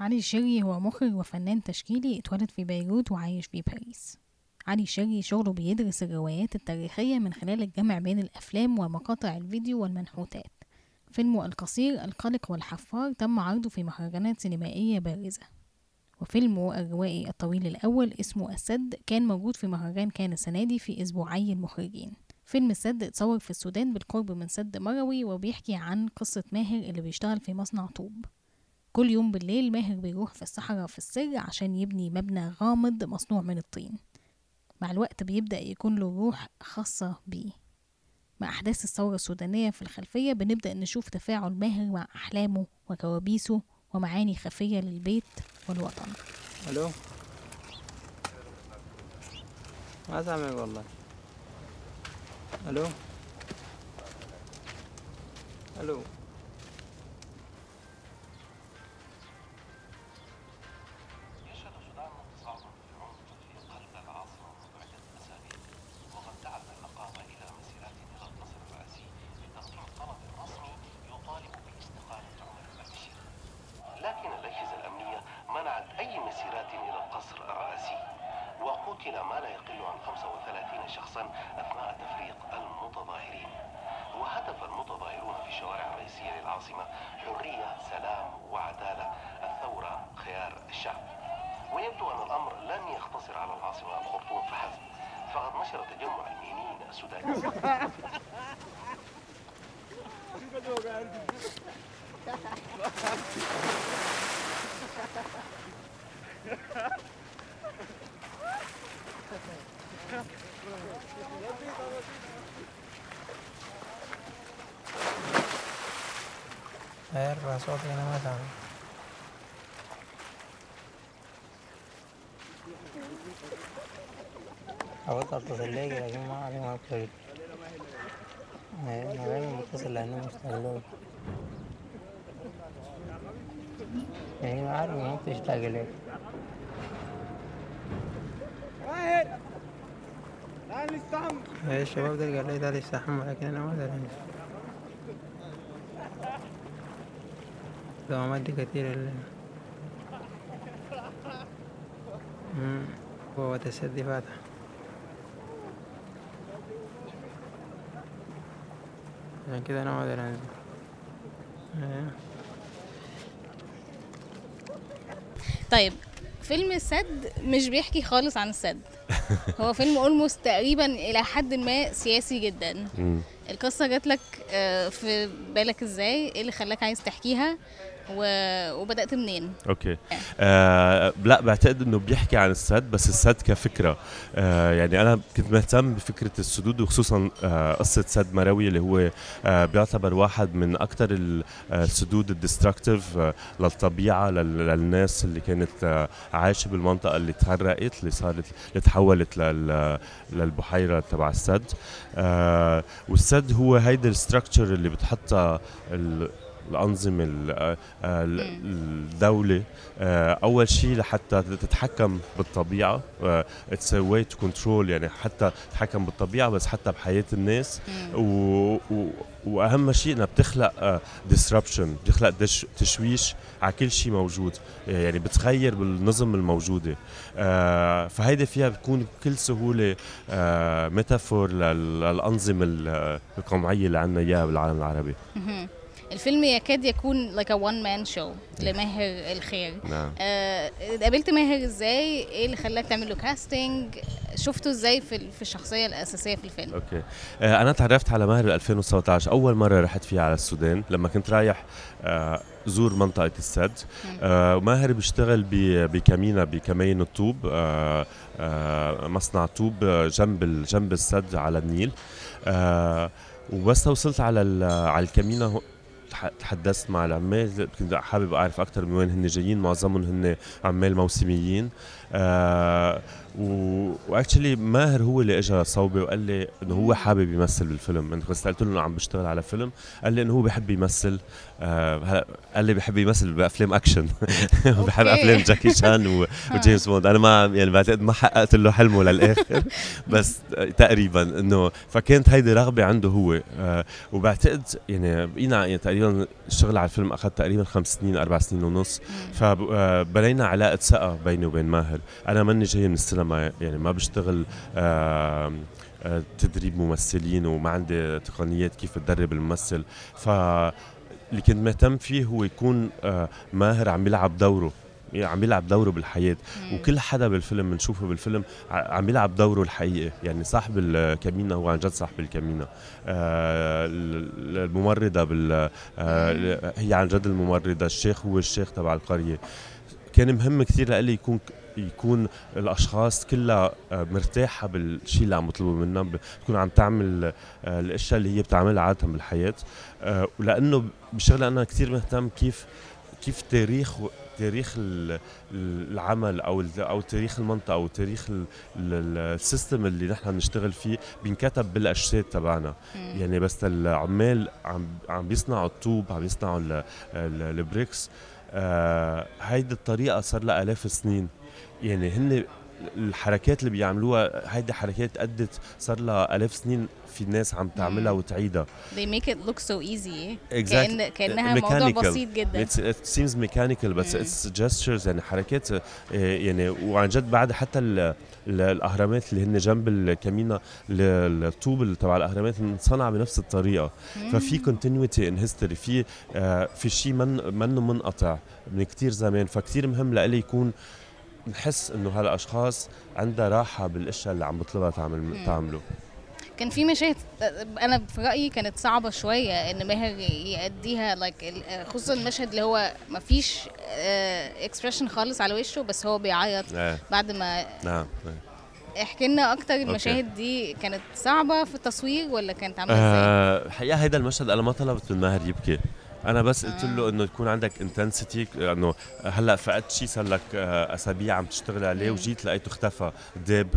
علي الشري هو مخرج وفنان تشكيلي اتولد في بيروت وعايش في باريس. علي الشري شغله بيدرس الروايات التاريخية من خلال الجمع بين الأفلام ومقاطع الفيديو والمنحوتات. فيلمه القصير القلق والحفار تم عرضه في مهرجانات سينمائية بارزة. وفيلمه الروائي الطويل الأول اسمه السد كان موجود في مهرجان كان السنة دي في أسبوعي المخرجين. فيلم السد اتصور في السودان بالقرب من سد مروي وبيحكي عن قصة ماهر اللي بيشتغل في مصنع طوب. كل يوم بالليل ماهر بيروح في الصحراء في السر عشان يبني مبنى غامض مصنوع من الطين. مع الوقت بيبدأ يكون له روح خاصة بيه. مع أحداث الثورة السودانية في الخلفية بنبدأ نشوف تفاعل ماهر مع أحلامه وكوابيسه ومعاني خفية للبيت والوطن. ألو؟ ما سامعك والله. ألو؟ ألو؟ غير صوتي أنا ما سامع حاولت اتصل ليك لكن ما علي ما بترد ما غير متصل لأنه مشتاق له يعني ما عارف ما بتشتاق لك إيه الشباب ده قال لي تعال يستحمى لكن أنا ما ادري دوامات دي كتير اللي مم. هو تسدي فاتح عشان كده أنا ما أقدر انزل إيه. طيب فيلم السد مش بيحكي خالص عن السد هو فيلم اولموست تقريبا إلى حد ما سياسي جدا. القصة جات لك آه، في بالك إزاي؟ إيه اللي خلاك عايز تحكيها؟ و... وبدأت منين. okay. آه لا بعتقد إنه بيحكي عن السد بس السد كفكرة. آه يعني أنا كنت مهتم بفكرة السدود وخصوصا آه قصة سد مروي اللي هو آه بيعتبر واحد من أكثر السدود ال destructive آه للطبيعة لل- للناس اللي كانت آه عايشة بالمنطقة اللي تغرقت اللي صارت اللي تحولت لل للبحيرة تبع السد. آه والسد هو هيدا ال structure اللي بتحطها ال- الأنظمة ال- آه، آه، ال- الدولة آه، أول شيء لحتى تتحكم بالطبيعة it's way to control يعني حتى تتحكم بالطبيعة بس حتى بحياة الناس. و... وأهم شيء إنها بتخلق disruption بتخلق دش... تشويش على كل شيء موجود يعني بتغير بالنظم الموجودة. فهيدي فيها بتكون بكل سهولة metaphor لل... للأنظمة ال- القمعية اللي عندنا إياها بالعالم العربي. الفيلم يكاد يكون like a one man show لماهر الخير. نعم. آه، قابلت ماهر إزاي؟ إيه اللي خلاك تعمل له casting شفته إزاي في في الشخصية الأساسية في الفيلم؟ okay. آه أنا تعرفت على ماهر 2017 أول مرة رحت فيها على السودان. لما كنت رايح آه زور منطقة السد. آه ماهر بيشتغل ب- بكمينة بكمين الطوب آه آه مصنع طوب جنب جنب السد على النيل. آه وبس وصلت على على تح- تحدثت مع العمال كنت حابب أعرف أكثر من وين هن جايين معظمهم هن عمال موسميين. آه واكشلي ماهر هو اللي اجى صوبي وقال لي إنه هو حابب يمثل بالفيلم بس قلت له إنه عم بشتغل على فيلم قال لي إنه هو بحب يمثل آه هلا قال لي بحب يمثل بأفلام أكشن. بحب. أفلام جاكي شان وجيمس بوند. أنا ما يعني بعتقد ما حققت له حلمه للآخر. بس تقريبا إنه فكانت هيدي رغبة عنده هو. آه وبعتقد يعني بقينا يعني تقريبا الشغل على الفيلم أخذ تقريبا خمس سنين أربع سنين ونص. فبنينا علاقة ثقه بيني وبين ماهر. أنا ماني جاي من السينما يعني ما بشتغل آه، آه، تدريب ممثلين وما عندي تقنيات كيف تدرب الممثل. ف اللي كنت مهتم فيه هو يكون آه، ماهر عم يلعب دوره يعني عم يلعب دوره بالحياة. مم. وكل حدا بالفيلم بنشوفه بالفيلم عم يلعب دوره الحقيقي. يعني صاحب الكمينة هو عن جد صاحب الكمينة. آه ال- الممرضة بال آه هي عن جد الممرضة الشيخ هو الشيخ تبع القرية. كان مهم كثير لإلي يكون يكون الأشخاص كلها آه، مرتاحة بالشيء اللي عم يطلبوا منها ب- تكون عم تعمل آه، الأشياء اللي هي بتعملها عادة بالحياة. آه، ولأنه بشغلة أنا كثير مهتم كيف كيف تاريخ تاريخ ال- العمل أو أو تاريخ المنطقة أو تاريخ ال- ال- السيستم اللي نحن بنشتغل فيه بينكتب بالأجساد تبعنا. يعني بس العمال عم عم بيصنعوا الطوب عم بيصنعوا ال- ال- البريكس. آه هيدي الطريقة صار لها آلاف سنين يعني هن الحركات اللي بيعملوها هيدي حركات أدت صار لها آلاف سنين في ناس عم تعملها. وتعيدها they make it look so easy Exactly. كأن كأنها موضوع. بسيط جدا It's, it seems mechanical بس مم. it's gestures يعني حركات آه، يعني وعن جد بعد حتى ال ال الأهرامات اللي هن جنب الكمينة ال- الطوب تبع الأهرامات انصنع بنفس الطريقة ففي continuity in history في آه في شيء من منه منقطع من كتير زمان فكتير مهم لإلي يكون نحس إنه هالأشخاص عندها راحة بالأشياء اللي عم بطلبها تعمل. تعمله. كان في مشاهد أنا في رأيي كانت صعبة شوية إن ماهر يأديها like خصوصا المشهد اللي هو ما فيش expression خالص على وشه بس هو بيعيط آه. بعد ما نعم احكي لنا أكتر المشاهد دي كانت صعبة في التصوير ولا كانت عاملة إزاي؟ آه الحقيقة هيدا المشهد أنا ما طلبت من ماهر يبكي. أنا بس قلت آه. له إنه يكون عندك انتنسيتي إنه هلأ فقدت شيء صار لك آه، أسابيع عم تشتغل عليه. وجيت لقيته اختفى داب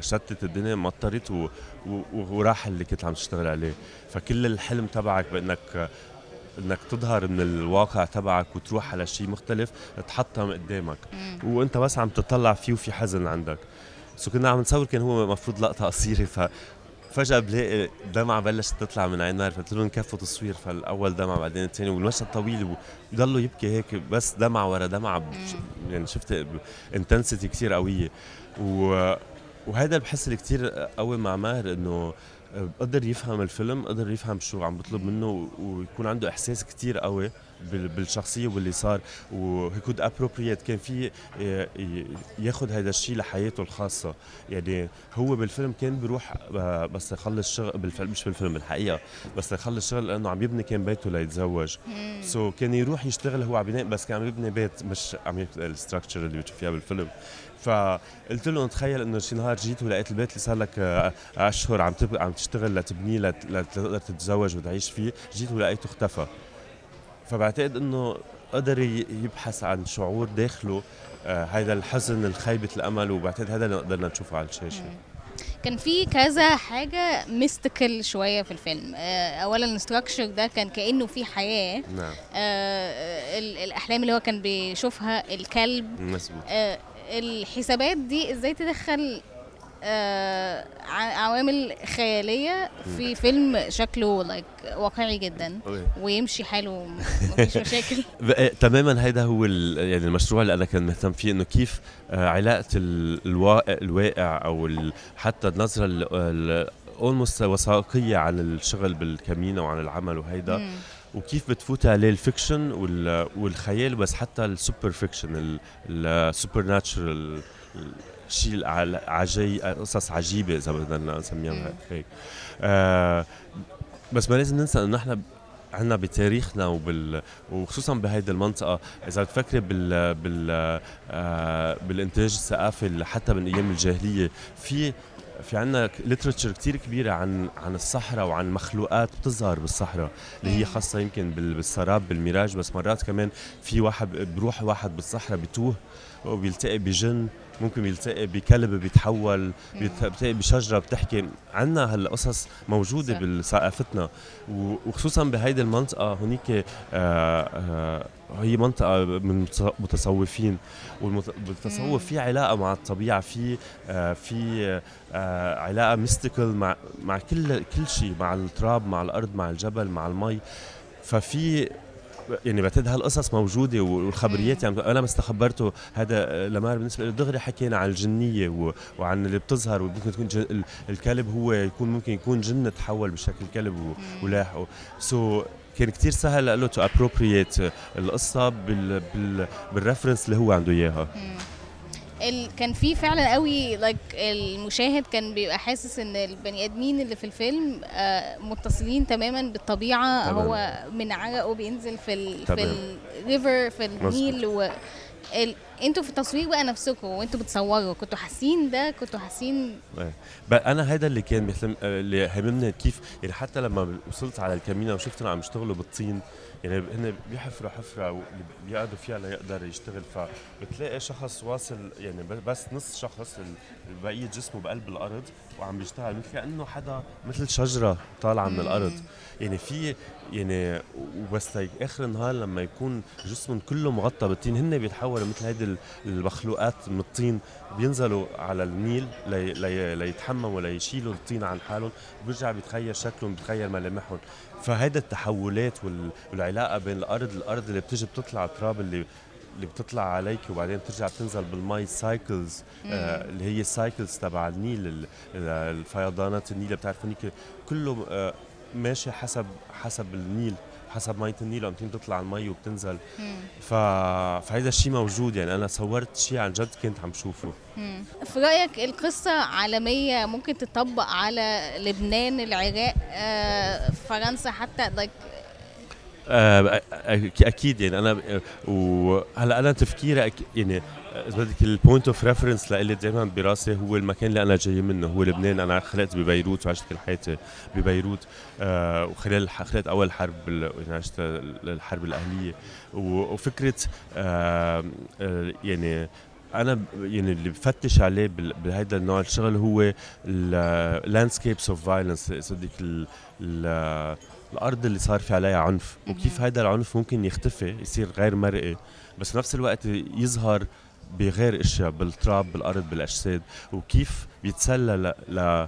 شتت الدنيا مطرت و- و- وراح اللي كنت عم تشتغل عليه فكل الحلم تبعك بإنك آه، إنك تظهر من الواقع تبعك وتروح على شيء مختلف تحطم قدامك. وأنت بس عم تطلع فيه وفي حزن عندك so كنا عم نصور كان هو مفروض لقطة قصيرة ف فجأة بلاقي دمعة بلشت تطلع من عين ماهر فقلت له نكفي تصوير فالأول دمعة بعدين الثاني والمشهد طويل ويضلوا يبكي هيك بس دمعة ورا دمعة بش- يعني شفت intensity كثير قوية. و وهذا بحس اللي كثير قوي مع ماهر إنه قدر يفهم الفيلم قدر يفهم شو عم بطلب منه ويكون عنده إحساس كتير قوي. بالشخصية واللي صار و he could appropriate كان في ي- ي- ياخد هذا الشيء لحياته الخاصة يعني هو بالفيلم كان بيروح ب- بس يخلص شغل بالفيلم مش بالفيلم بالحقيقة بس يخلص شغل لأنه عم يبني كان بيته ليتزوج. so so كان يروح يشتغل هو عم بس كان عم يبني بيت مش عم يبني ال structure اللي بتشوفيها بالفيلم فقلت له تخيل إنه شي نهار جيت ولقيت البيت اللي صار لك آه، أشهر عم. عم تشتغل لتبنيه لت... لتقدر تتزوج وتعيش فيه جيت ولقيته اختفى فبعتقد إنه قدر يبحث عن شعور داخله آه هذا الحزن الخيبة الأمل وبعتقد هذا اللي قدرنا نشوفه على الشاشة. كان في كذا حاجة mystical شوية في الفيلم. آه، اولا ال structure ده كان كأنه في حياة. نعم. آه، ال- الأحلام اللي هو كان بيشوفها الكلب. مزبوط آه، الحسابات دي إزاي تدخل عوامل خيالية في فيلم شكله like واقعي جدا. ويمشي حاله مفيش مشاكل بقى- تماما هيدا هو يعني المشروع اللي أنا كنت مهتم فيه إنه كيف آه، علاقة ال- الواقع الواقع أو حتى النظرة almost وثائقية عن الشغل بالكمينة وعن العمل وهيدا مم. وكيف بتفوت عليه ال fiction وال- والخيال بس حتى ال super fiction ال supernatural الشيء العجي قصص عجيبة إذا بدنا نسميها. هيك آه بس ما لازم ننسى إنه نحن عنا بتاريخنا وبال وخصوصا بهيدي المنطقة إذا بتفكري بال بال آه بالإنتاج الثقافي حتى من أيام الجاهلية في في عنا ليترتشر كتير كبيرة عن عن الصحراء وعن مخلوقات بتظهر بالصحراء اللي هي. خاصة يمكن بال- بالسراب بالميراج بس مرات كمان في واحد بروح واحد بالصحراء بتوه وبيلتقي بجن ممكن بيلتقي بكلب بيتحول بيلت- بيلتقي بشجرة بتحكي عنا هالقصص موجودة صح. بثقافتنا وخصوصا بهيدي المنطقة هنيك آه آه هي منطقة من متص- متصوفين والتصوف. في علاقة مع الطبيعة في آه في علاقة mystical مع مع كل كل شيء مع التراب مع الأرض مع الجبل مع المي ففي يعني بعتقد هالقصص موجودة والخبريات يعني أنا بس خبرته هذا لمار بالنسبة له دغري حكينا عن الجنية وعن اللي بتظهر وممكن تكون جن ال- الكلب هو يكون ممكن يكون جن تحول بشكل كلب ولاحقه so كان كتير سهل له to appropriate القصة بال بال بال reference اللي هو عنده إياها. ال... كان في فعلا قوي like المشاهد كان بيبقى حاسس إن البني آدمين اللي في الفيلم آه متصلين تماما بالطبيعة تمام. هو من عرقه بينزل في ال... في. الريفر في النيل و... ال... أنتوا في التصوير بقى نفسكم وانتوا بتصوروا كنتوا حاسين ده كنتوا حاسين بقى أنا هذا اللي كان بيهتم اللي هممني كيف يعني حتى لما وصلت على الكمينه وشفتهم عم يشتغلوا بالطين يعني هن بيحفروا حفرة واللي بيقعدوا فيها ليقدر يشتغل فبتلاقي شخص واصل يعني بس نص شخص ال- بقيه جسمه بقلب الأرض وعم بيشتغل مثل كأنه حدا مثل شجرة طالعة من الأرض. يعني في يعني وبس آخر النهار لما يكون جسمهم كله مغطى بالطين هن بيتحولوا مثل هيدي ال- المخلوقات من الطين بينزلوا على النيل لي لي ليتحمموا ليشيلوا الطين عن حالهم وبيرجع بيتغير شكلهم بيتغير ملامحهم. فهيدا التحولات وال- والعلاقة بين الأرض الأرض اللي بتجي بتطلع التراب اللي اللي بتطلع عليك وبعدين بترجع بتنزل بالمي cycles آه اللي هي ال cycles تبع النيل ال- ال- الفيضانات النيل بتعرفوا هنيك كله آه ماشي حسب حسب النيل حسب مية النيل عم تطلع المي وبتنزل. ف... فهيدا الشيء موجود يعني. أنا صورت شيء عن جد كنت عم شوفه. مم. في رأيك القصة عالمية ممكن تطبق على لبنان العراق آه فرنسا حتى؟ أك- أكيد يعني أنا آه، وهلا أنا تفكيري يعني آه، إذا بدك ال point of reference لإلي دائما براسي هو المكان اللي أنا جاي منه هو لبنان. أنا خلقت ببيروت وعشت كل حياتي ببيروت آه، وخلال خلقت أول حرب يعني عشت الحرب الأهلية. وفكرة آه، آه، يعني أنا يعني اللي بفتش عليه بهذا النوع الشغل هو ال landscapes of violence بدك ال- ال- الأرض اللي صار في عليها عنف وكيف هذا العنف ممكن يختفي يصير غير مرئي. بس بنفس الوقت يظهر بغير إشياء بالتراب بالأرض بالأجساد وكيف بيتسلل ل... ل...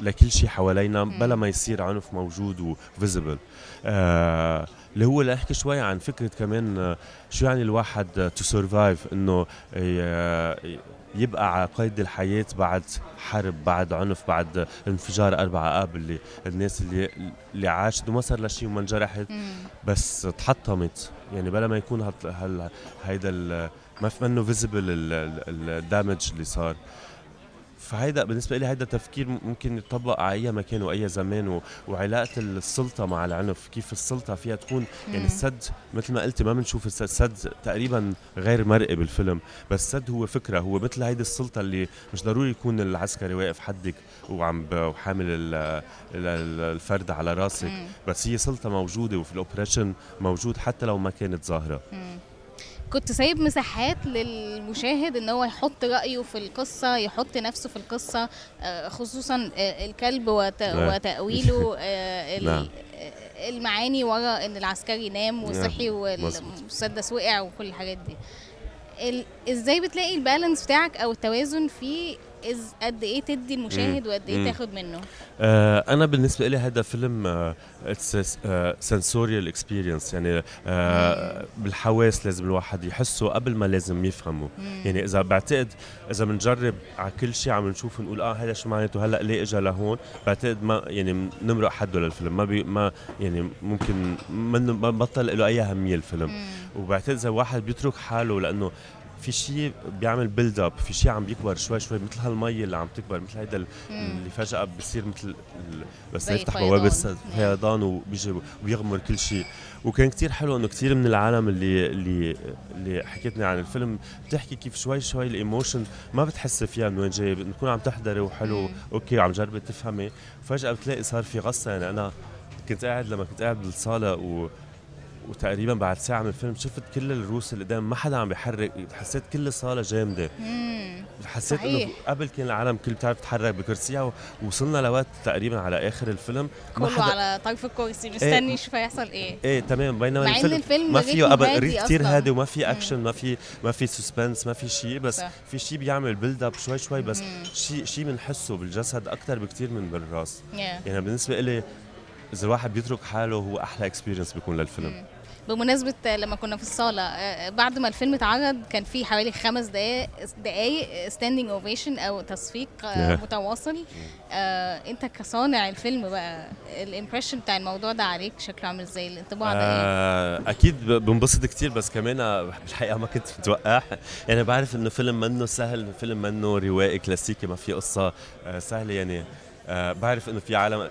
لكل شيء حوالينا بلا ما يصير عنف موجود و visible آه اللي هو لنحكي شوي عن فكرة كمان آه، شو يعني الواحد to survive إنه ي- يبقى على قيد الحياة بعد حرب بعد عنف بعد انفجار أربعة آب اللي الناس اللي اللي عاشت وما صار لها شيء وما انجرحت بس تحطمت. يعني بلا ما يكون هال هيدا ما في منه فيزبل الدامج اللي صار. فهيدا بالنسبة لي هيدا تفكير ممكن يطبق على أي مكان وأي زمان و... وعلاقة السلطة مع العنف كيف السلطة فيها تكون يعني السد مثل ما قلتي ما بنشوف السد السد تقريبا غير مرئي بالفيلم بس السد هو فكرة هو مثل هيدي السلطة اللي مش ضروري يكون العسكري واقف حدك وعم. وحامل ال... ال- ال- الفرد على راسك بس هي سلطة موجودة وفي ال oppression موجود حتى لو ما كانت ظاهرة. كنت سايب مساحات للمشاهد إن هو يحط رأيه في القصة يحط نفسه في القصة آه، خصوصا آه، الكلب وت- نعم. وتأويله آه، نعم. المعاني ورا إن العسكري نام وصحي مظبوط. والمسدس وقع وكل الحاجات دي ال- إزاي بتلاقي ال balance بتاعك أو التوازن في إز قد إيه تدي المشاهد وقد إيه مم. تاخد منه؟ آه أنا بالنسبة لي هذا فيلم sensorial experience يعني آه بالحواس لازم الواحد يحسه قبل ما لازم يفهمه. يعني إذا بعتقد إذا بنجرب على كل شيء عم نشوف نقول آه هذا شو معناته؟ هلأ ليه اجى لهون؟ بعتقد ما يعني نمرق حده للفيلم. ما بي ما يعني ممكن ما بطل له أي أهمية الفيلم. وبعتقد إذا واحد بيترك حاله لأنه في شيء بيعمل build up في شيء عم بيكبر شوي شوي مثل هالمي اللي عم تكبر مثل هيدا ال- اللي فجأة بصير مثل بس يفتح. بوابة السد فيضان وبيجي وبيغمر كل شيء وكان كتير حلو إنه كتير من العالم اللي اللي اللي حكيتني عن الفيلم بتحكي كيف شوي شوي ال emotion ما بتحسي فيها من وين جاي بتكون عم تحضري وحلو. okay عم جربي تفهمي فجأة بتلاقي صار في غصة يعني أنا كنت قاعد لما كنت قاعد بالصالة و وتقريبا بعد ساعة من الفيلم شفت كل الروس اللي قدام ما حدا عم بيحرك حسيت كل الصاله جامدة مم. حسيت. إنه قبل كان العالم كل بتعرف تتحرك بكرسيها ووصلنا لوقت تقريبا على آخر الفيلم كله على طرف الكرسي مستني يشوف هيحصل إيه إيه تمام بينما مع إن الفيلم الفيلم ما فيه rhythm كثير. هادي وما في أكشن ما في ما في suspense ما في شيء بس صح. في شيء بيعمل build up شوي شوي بس مم. شيء شيء بنحسه بالجسد أكثر بكثير من بالراس Yeah. يعني بالنسبة لي إذا الواحد بيترك حاله هو أحلى experience بيكون للفيلم بمناسبة لما كنا في الصالة آه، بعد ما الفيلم اتعرض كان في حوالي خمس دقايق دقايق standing ovation أو تصفيق آه،. متواصل آه، أنت كصانع الفيلم بقى ال impression بتاع الموضوع ده عليك شكله عامل إزاي الانطباع ده إيه؟ آه أكيد بنبسط كتير بس كمان آه، بالحقيقة ما كنت متوقع يعني بعرف انه فيلم منه سهل فيلم منه روائي كلاسيكي ما في قصة آه سهلة يعني آه بعرف انه في عالم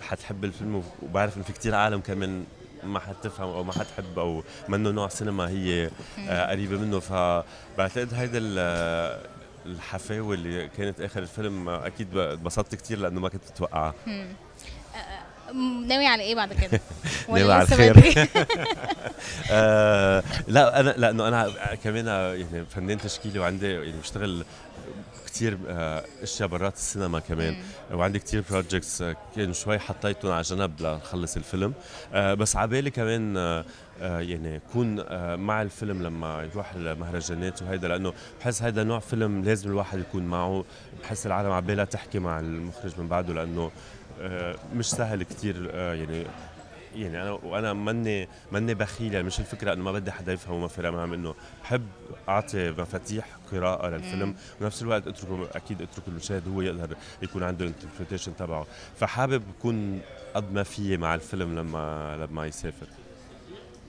حتحب الفيلم وبعرف انه في كتير عالم كمان ما حتفهم أو ما حتحب أو منه نوع سينما هي آه قريبة منه. فبعتقد هيدا ال- الحفاوة اللي كانت آخر الفيلم آه، أكيد اتبسطت كتير لأنه ما كنت متوقعها م- ناوي على إيه بعد كده؟ ناوي على الخير. آه لا أنا لأنه أنا كمان يعني فنان تشكيلي وعندي يعني بشتغل كثير آه اشياء برات السينما كمان. وعندي كثير بروجكتس كان شوي حطيتهم على جنب لخلص الفيلم. آه بس على بالي كمان آه آه يعني كون آه مع الفيلم لما يروح المهرجانات وهيدا لأنه بحس هيدا نوع فيلم لازم الواحد يكون معه. بحس العالم على بالها تحكي مع المخرج من بعده لأنه آه مش سهل كثير آه يعني يعني أنا وأنا ماني ماني بخيل يعني مش الفكرة إنه ما بدي حدا يفهم وما في المهم إنه بحب أعطي مفاتيح قراءة للفيلم ونفس الوقت اتركه أكيد اترك المشاهد هو يقدر يكون عنده ال interpretation تبعه. فحابب أكون قد ما في مع الفيلم لما لما يسافر.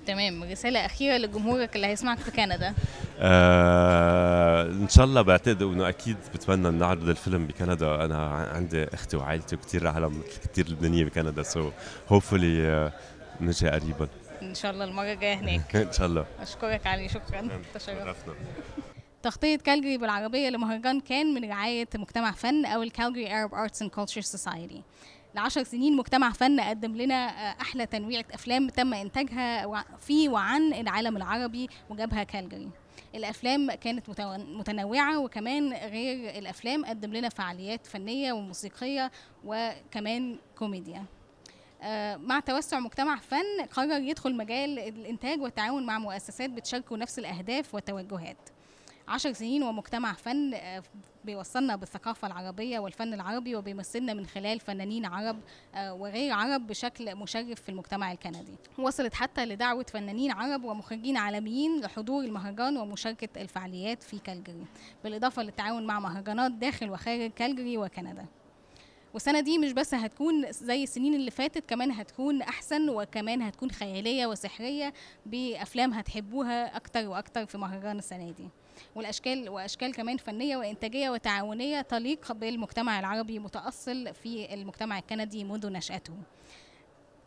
تمام رسالة أخيرة لجمهورك اللي هيسمعك في كندا. آه إن شاء الله بعتقد إنه أكيد بتمنى نعرض الفيلم بكندا. أنا عندي أختي وعائلتي وكثير عالم كثير لبنانية بكندا so hopefully نجي قريبا. إن شاء الله المرة الجاية هناك. إن شاء الله. أشكرك علي شكرا. تشرفت. شرفنا. تغطية كالجاري بالعربية لمهرجان كان من رعاية مجتمع فن أو الكالجري Arab Arts and Culture Society. لعشر سنين مجتمع فن قدم لنا آه، أحلى تنويعة أفلام تم إنتاجها وع- في وعن العالم العربي وجابها كالجري. الأفلام كانت متنوعة وكمان غير الأفلام قدم لنا فعاليات فنية وموسيقية وكمان كوميديا. آه، مع توسع مجتمع فن قرر يدخل مجال الإنتاج والتعاون مع مؤسسات بتشاركوا نفس الأهداف والتوجهات. عشر سنين ومجتمع فن آه، بيوصلنا بالثقافة العربية والفن العربي وبيمثلنا من خلال فنانين عرب آه، وغير عرب بشكل مشرف في المجتمع الكندي. وصلت حتى لدعوة فنانين عرب ومخرجين عالميين لحضور المهرجان ومشاركة الفعاليات في كالجري بالإضافة للتعاون مع مهرجانات داخل وخارج كالجري وكندا. والسنة دي مش بس هتكون زي السنين اللي فاتت كمان هتكون أحسن وكمان هتكون خيالية وسحرية بأفلام هتحبوها أكتر وأكتر في مهرجان السنة دي. والأشكال وأشكال كمان فنية وإنتاجية وتعاونية تليق بالمجتمع العربي متأصل في المجتمع الكندي منذ نشأته.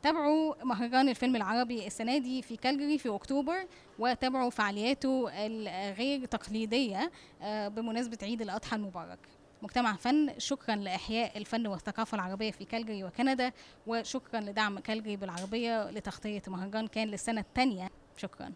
تابعوا مهرجان الفيلم العربي السنة دي في كالجري في أكتوبر وتابعوا فعالياته الغير تقليدية آه، بمناسبة عيد الأضحى المبارك. مجتمع فن شكرا لإحياء الفن والثقافة العربية في كالجري وكندا وشكرا لدعم كالجري بالعربية لتغطية مهرجان كان للسنة الثانية. شكرا.